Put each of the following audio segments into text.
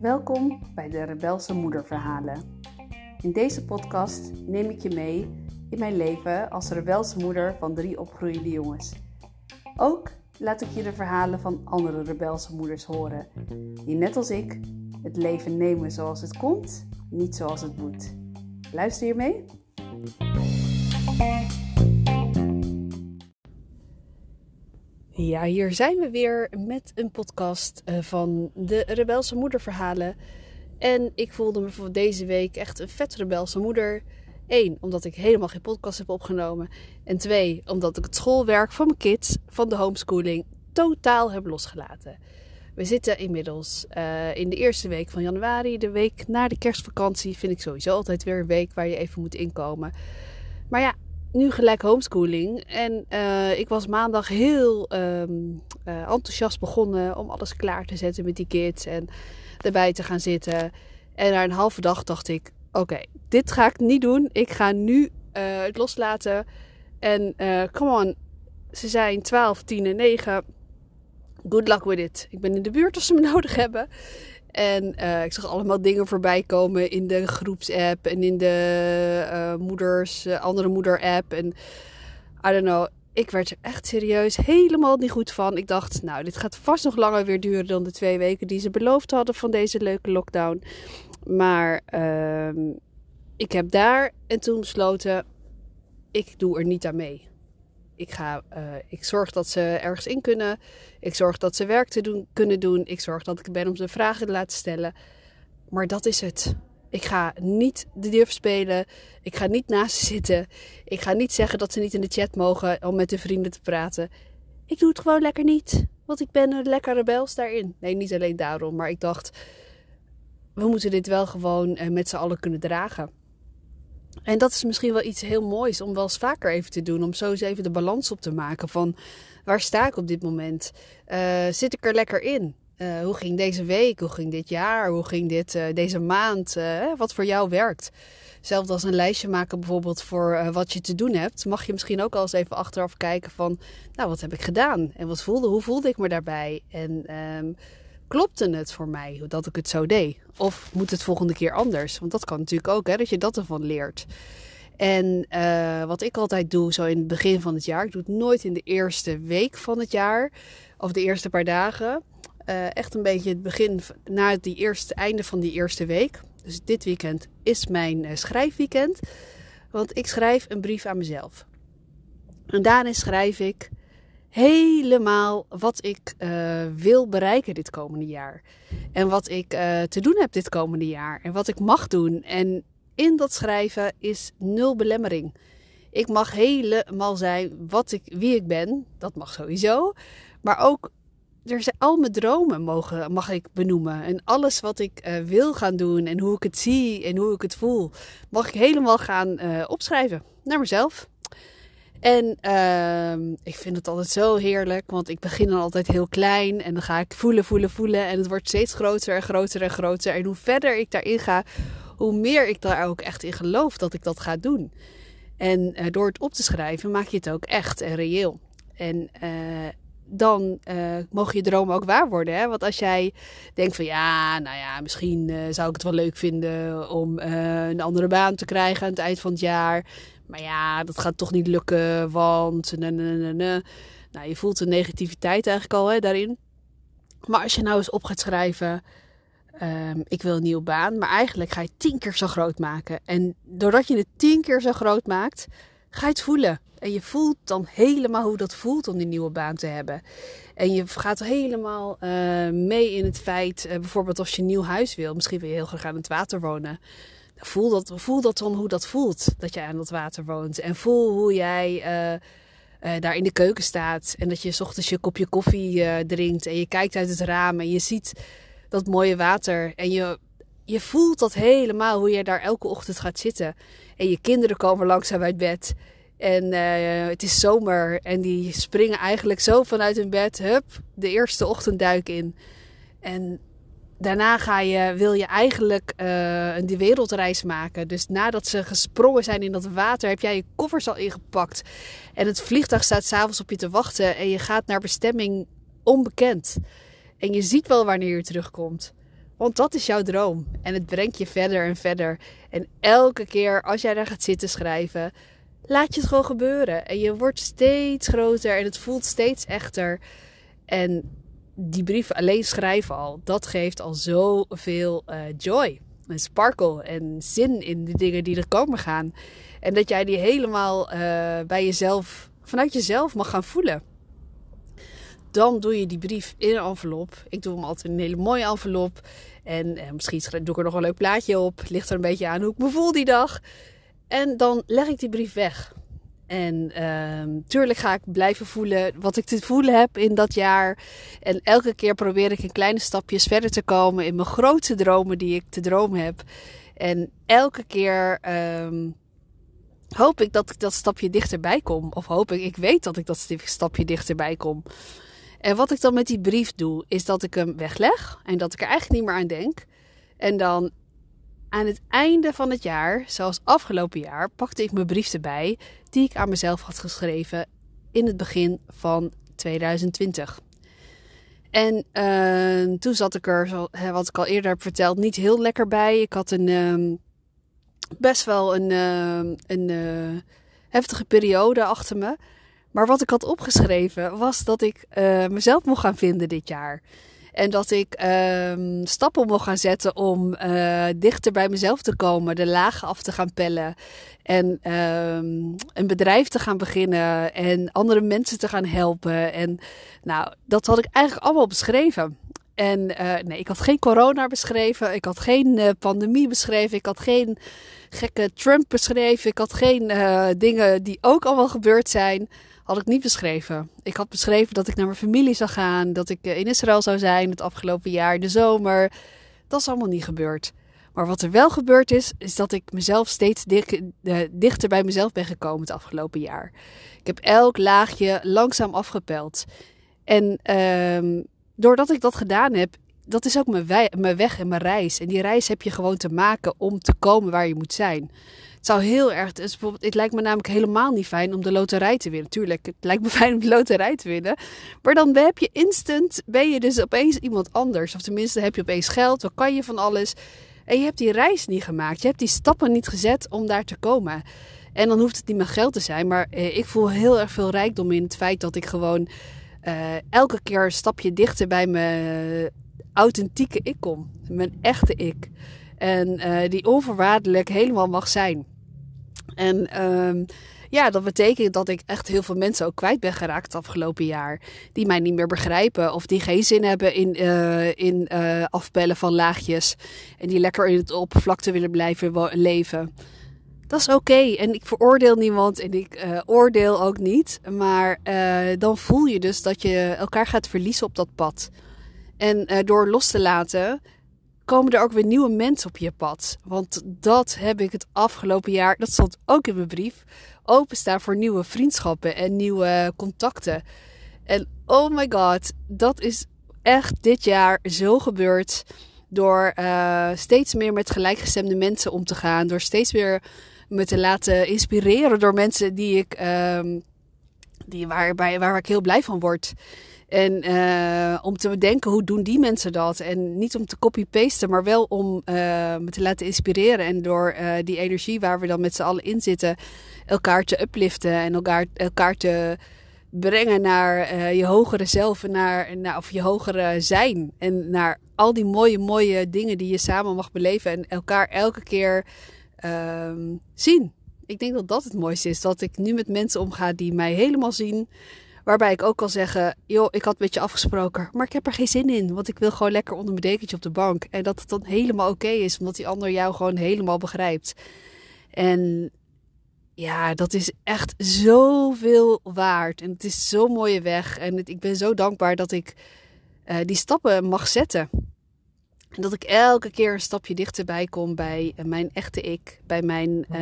Welkom bij de Rebelse Moederverhalen. In deze podcast neem ik je mee in mijn leven als rebelse moeder van drie opgroeiende jongens. Ook laat ik je de verhalen van andere rebelse moeders horen, die net als ik het leven nemen zoals het komt, niet zoals het moet. Luister je mee? Ja, hier zijn we weer met een podcast eh, van de Rebelse Moederverhalen. En ik voelde me voor deze week echt een vet rebelse moeder. Eén, omdat ik helemaal geen podcast heb opgenomen. En twee, omdat ik het schoolwerk van mijn kids van de homeschooling totaal heb losgelaten. We zitten inmiddels uh, in de eerste week van januari. De week na de kerstvakantie vind ik sowieso altijd weer een week waar je even moet inkomen. Maar ja, nu gelijk homeschooling. En uh, ik was maandag heel um, uh, enthousiast begonnen om alles klaar te zetten met die kids. En erbij te gaan zitten. En na een halve dag dacht ik: oké, dit ga ik niet doen. Ik ga nu uh, het loslaten. En come on, ze zijn 12, 10 en 9. Good luck with it. Ik ben in de buurt als ze me nodig hebben. En uh, ik zag allemaal dingen voorbij komen in de groepsapp en in de uh, moeders, uh, andere moeder-app. En I don't know, ik werd er echt serieus helemaal niet goed van. Ik dacht, nou, dit gaat vast nog langer weer duren dan de twee weken die ze beloofd hadden van deze leuke lockdown. Maar ehm, ik heb daar en toen besloten, ik doe er niet aan mee. Ik, ga, uh, ik zorg dat ze ergens in kunnen. Ik zorg dat ze werk te doen, kunnen doen. Ik zorg dat ik ben om ze vragen te laten stellen. Maar dat is het. Ik ga niet de durf spelen. Ik ga niet naast ze zitten. Ik ga niet zeggen dat ze niet in de chat mogen om met hun vrienden te praten. Ik doe het gewoon lekker niet. Want ik ben een lekker rebels daarin. Nee, niet alleen daarom. Maar ik dacht, we moeten dit wel gewoon uh, met z'n allen kunnen dragen. En dat is misschien wel iets heel moois om wel eens vaker even te doen. Om zo eens even de balans op te maken van waar sta ik op dit moment? Uh, zit ik er lekker in? Uh, hoe ging deze week? Hoe ging dit jaar? Hoe ging dit uh, deze maand? wat voor jou werkt? Zelfs als een lijstje maken bijvoorbeeld voor wat je te doen hebt, mag je misschien ook al eens even achteraf kijken van, nou wat heb ik gedaan? En wat voelde, hoe voelde ik me daarbij? En um, klopte het voor mij dat ik het zo deed? Of moet het volgende keer anders? Want dat kan natuurlijk ook, hè, dat je dat ervan leert. En uh, wat ik altijd doe, zo in het begin van het jaar, ik doe het nooit in de eerste week van het jaar of de eerste paar dagen. Uh, echt een beetje het begin, na het eerste, einde van die eerste week. Dus dit weekend is mijn uh, schrijfweekend. Want ik schrijf een brief aan mezelf. En daarin schrijf ik helemaal wat ik uh, wil bereiken dit komende jaar. En wat ik uh, te doen heb dit komende jaar. En wat ik mag doen. En in dat schrijven is nul belemmering. Ik mag helemaal zijn wat ik, wie ik ben. Dat mag sowieso. Maar ook er zijn al mijn dromen mogen, mag ik benoemen. En alles wat ik uh, wil gaan doen en hoe ik het zie en hoe ik het voel, mag ik helemaal gaan opschrijven naar mezelf. En uh, ik vind het altijd zo heerlijk, want ik begin dan altijd heel klein en dan ga ik voelen, voelen, voelen. En het wordt steeds groter en groter en groter. En hoe verder ik daarin ga, hoe meer ik daar ook echt in geloof dat ik dat ga doen. En uh, door het op te schrijven maak je het ook echt en reëel. En uh, dan uh, mogen je dromen ook waar worden. Hè? Want als jij denkt van ja, nou ja, misschien zou ik het wel leuk vinden om een andere baan te krijgen aan het eind van het jaar. Maar ja, dat gaat toch niet lukken, want... Ne, ne, nou, je voelt de negativiteit eigenlijk al hè, daarin. Maar als je nou eens op gaat schrijven... Um, ik wil een nieuwe baan, maar eigenlijk ga je het tien keer zo groot maken. En doordat je het tien keer zo groot maakt, ga je het voelen. En je voelt dan helemaal hoe dat voelt om die nieuwe baan te hebben. En je gaat helemaal uh, mee in het feit, uh, bijvoorbeeld als je een nieuw huis wil. Misschien wil je heel graag aan het water wonen voel dat, voel dat dan hoe dat voelt dat jij aan dat water woont. En voel hoe jij uh, uh, daar in de keuken staat. En dat je s ochtends je kopje koffie uh, drinkt. En je kijkt uit het raam en je ziet dat mooie water. En je, je voelt dat helemaal hoe je daar elke ochtend gaat zitten. En je kinderen komen langzaam uit bed. En het is zomer. En die springen eigenlijk zo vanuit hun bed. Hup, de eerste ochtendduik in. En daarna ga je, wil je eigenlijk uh, de wereldreis maken. Dus nadat ze gesprongen zijn in dat water, heb jij je koffers al ingepakt. En het vliegtuig staat s'avonds op je te wachten. En je gaat naar bestemming onbekend. En je ziet wel wanneer je terugkomt. Want dat is jouw droom. En het brengt je verder en verder. En elke keer als jij daar gaat zitten schrijven, laat je het gewoon gebeuren. En je wordt steeds groter en het voelt steeds echter. En die brief alleen schrijven al, dat geeft al zoveel uh, joy. En sparkle en zin in de dingen die er komen gaan. En dat jij die helemaal uh, bij jezelf, vanuit jezelf mag gaan voelen. Dan doe je die brief in een envelop. Ik doe hem altijd in een hele mooie envelop. En eh, misschien doe ik er nog een leuk plaatje op. Ligt er een beetje aan hoe ik me voel die dag. En dan leg ik die brief weg. En uh, tuurlijk ga ik blijven voelen wat ik te voelen heb in dat jaar. En elke keer probeer ik in kleine stapjes verder te komen in mijn grootste dromen die ik te dromen heb. En elke keer um, hoop ik dat ik dat stapje dichterbij kom. Of hoop ik, ik weet dat ik dat stapje dichterbij kom. En wat ik dan met die brief doe, is dat ik hem wegleg en dat ik er eigenlijk niet meer aan denk. En dan aan het einde van het jaar, zoals afgelopen jaar, pakte ik mijn brief erbij die ik aan mezelf had geschreven in het begin van 2020. En uh, toen zat ik er, wat ik al eerder heb verteld, niet heel lekker bij. Ik had een uh, best wel een, uh, een eh, heftige periode achter me. Maar wat ik had opgeschreven was dat ik uh, mezelf mocht gaan vinden dit jaar. En dat ik uh, stappen mocht gaan zetten om uh, dichter bij mezelf te komen, de lagen af te gaan pellen. En uh, een bedrijf te gaan beginnen en andere mensen te gaan helpen. En nou, dat had ik eigenlijk allemaal beschreven. En uh, nee, ik had geen corona beschreven. Ik had geen uh, pandemie beschreven. Ik had geen gekke Trump beschreven. Ik had geen uh, dingen die ook allemaal gebeurd zijn had ik niet beschreven. Ik had beschreven dat ik naar mijn familie zou gaan, dat ik in Israël zou zijn het afgelopen jaar, de zomer. Dat is allemaal niet gebeurd. Maar wat er wel gebeurd is, is dat ik mezelf steeds dichter bij mezelf ben gekomen het afgelopen jaar. Ik heb elk laagje langzaam afgepeld. En uh, doordat ik dat gedaan heb, dat is ook mijn, mijn weg en mijn reis. En die reis heb je gewoon te maken om te komen waar je moet zijn. Het zou heel erg. Het, het lijkt me namelijk helemaal niet fijn om de loterij te winnen. Tuurlijk, het lijkt me fijn om de loterij te winnen. Maar dan heb je instant. Ben je dus opeens iemand anders. Of tenminste, heb je opeens geld. Dan kan je van alles. En je hebt die reis niet gemaakt. Je hebt die stappen niet gezet om daar te komen. En dan hoeft het niet meer geld te zijn. Maar eh, ik voel heel erg veel rijkdom in het feit dat ik gewoon. Uh, elke keer een stapje dichter bij mijn authentieke ik kom. Mijn echte ik. En uh, die onvoorwaardelijk helemaal mag zijn. En um, ja, dat betekent dat ik echt heel veel mensen ook kwijt ben geraakt het afgelopen jaar. Die mij niet meer begrijpen of die geen zin hebben in, uh, in afpellen van laagjes. En die lekker in het oppervlakte willen blijven leven. Dat is oké. En ik veroordeel niemand en ik uh, oordeel ook niet. Maar dan voel je dus dat je elkaar gaat verliezen op dat pad. En door los te laten komen er ook weer nieuwe mensen op je pad. Want dat heb ik het afgelopen jaar, dat stond ook in mijn brief, openstaan voor nieuwe vriendschappen en nieuwe contacten. En oh my god, dat is echt dit jaar zo gebeurd. Door steeds meer met gelijkgestemde mensen om te gaan. Door steeds meer me te laten inspireren door mensen die ik, uh, die waarbij, waar ik heel blij van word. En uh, om te bedenken hoe doen die mensen dat. En niet om te copy-pasten, maar wel om uh, me te laten inspireren. En door uh, die energie waar we dan met z'n allen in zitten, elkaar te upliften en elkaar, elkaar te brengen naar je hogere zelf naar, naar, of je hogere zijn. En naar al die mooie, mooie dingen die je samen mag beleven en elkaar elke keer ehm, zien. Ik denk dat dat het mooiste is. Dat ik nu met mensen omga die mij helemaal zien. Waarbij ik ook kan zeggen, joh, ik had met je afgesproken, maar ik heb er geen zin in. Want ik wil gewoon lekker onder mijn dekentje op de bank. En dat het dan helemaal oké is, omdat die ander jou gewoon helemaal begrijpt. En ja, dat is echt zoveel waard. En het is zo'n mooie weg. En ik ben zo dankbaar dat ik uh, die stappen mag zetten. Dat ik elke keer een stapje dichterbij kom bij uh, mijn echte ik. Bij mijn... Uh,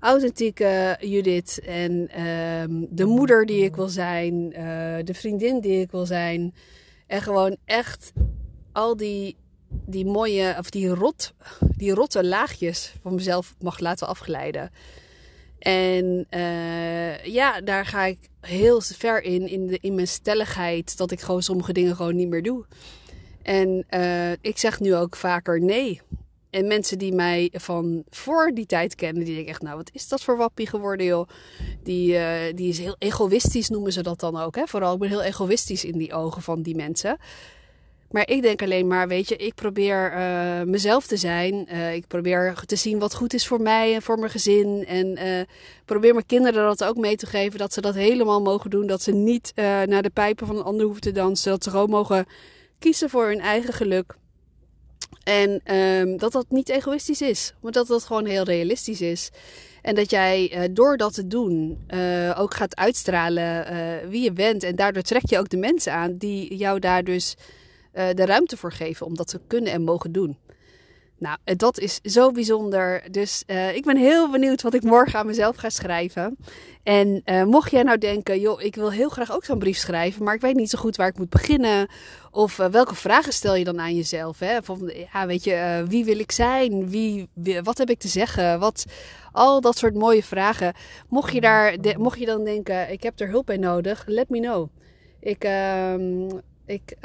authentieke Judith en uh, de moeder die ik wil zijn, uh, de vriendin die ik wil zijn. En gewoon echt al die, die mooie, of die, rot, die rotte laagjes van mezelf mag laten afglijden. En ja, daar ga ik heel ver in, in, de, in mijn stelligheid, dat ik gewoon sommige dingen gewoon niet meer doe. En uh, ik zeg nu ook vaker nee. En mensen die mij van voor die tijd kennen, die denken echt, nou wat is dat voor wappie geworden joh. Die, uh, die is heel egoïstisch, noemen ze dat dan ook. Hè? Vooral, ik ben heel egoïstisch in die ogen van die mensen. Maar ik denk alleen maar, weet je, ik probeer uh, mezelf te zijn. Ik probeer te zien wat goed is voor mij en voor mijn gezin. En uh, probeer mijn kinderen dat ook mee te geven. Dat ze dat helemaal mogen doen. Dat ze niet naar de pijpen van een ander hoeven te dansen. Dat ze gewoon mogen kiezen voor hun eigen geluk. En um, dat dat niet egoïstisch is, maar dat dat gewoon heel realistisch is. En dat jij uh, door dat te doen uh, ook gaat uitstralen uh, wie je bent. En daardoor trek je ook de mensen aan die jou daar dus de ruimte voor geven om dat te kunnen en mogen doen. Nou, dat is zo bijzonder. Dus uh, ik ben heel benieuwd wat ik morgen aan mezelf ga schrijven. En uh, mocht jij nou denken, joh, ik wil heel graag ook zo'n brief schrijven, maar ik weet niet zo goed waar ik moet beginnen. Of welke vragen stel je dan aan jezelf? Hè? Ja, weet je, wie wil ik zijn? Wie, wat heb ik te zeggen? Wat, al dat soort mooie vragen. Mocht je, daar, mocht je dan denken, ik heb er hulp bij nodig, let me know. Ik, ik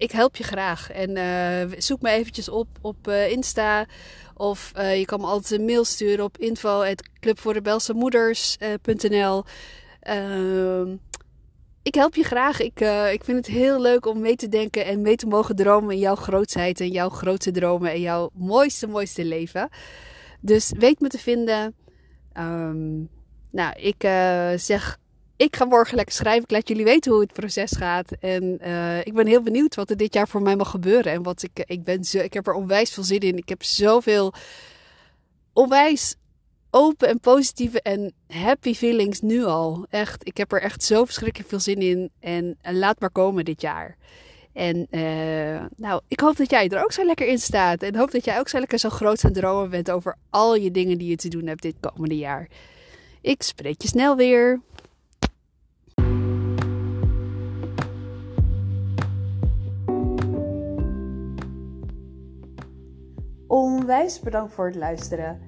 ik help je graag. En uh, zoek me eventjes op op uh, Insta. Of uh, je kan me altijd een mail sturen op info.clubvoorrebelsemoeders.nl ehm, Ik help je graag. Ik, ik vind het heel leuk om mee te denken en mee te mogen dromen in jouw grootheid en jouw grote dromen en jouw mooiste, mooiste leven. Dus weet me te vinden. Um, nou, ik zeg ik ga morgen lekker schrijven. Ik laat jullie weten hoe het proces gaat. En uh, ik ben heel benieuwd wat er dit jaar voor mij mag gebeuren. En wat ik, ik ben ik heb er onwijs veel zin in. Ik heb zoveel onwijs open en positieve en happy feelings nu al. Echt, ik heb er echt zo verschrikkelijk veel zin in. En, en laat maar komen dit jaar. En nou, ik hoop dat jij er ook zo lekker in staat. En hoop dat jij ook zo lekker zo groot aan dromen bent over al je dingen die je te doen hebt dit komende jaar. Ik spreek je snel weer. Onwijs bedankt voor het luisteren.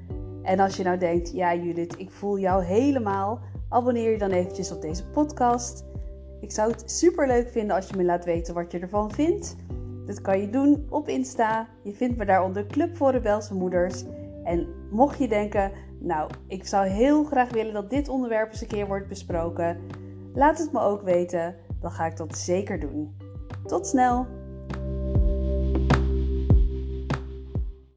En als je nou denkt, ja Judith, ik voel jou helemaal, abonneer je dan eventjes op deze podcast. Ik zou het super leuk vinden als je me laat weten wat je ervan vindt. Dat kan je doen op Insta. Je vindt me daaronder Club voor Rebelse Moeders. En mocht je denken, nou, ik zou heel graag willen dat dit onderwerp eens een keer wordt besproken, laat het me ook weten. Dan ga ik dat zeker doen. Tot snel!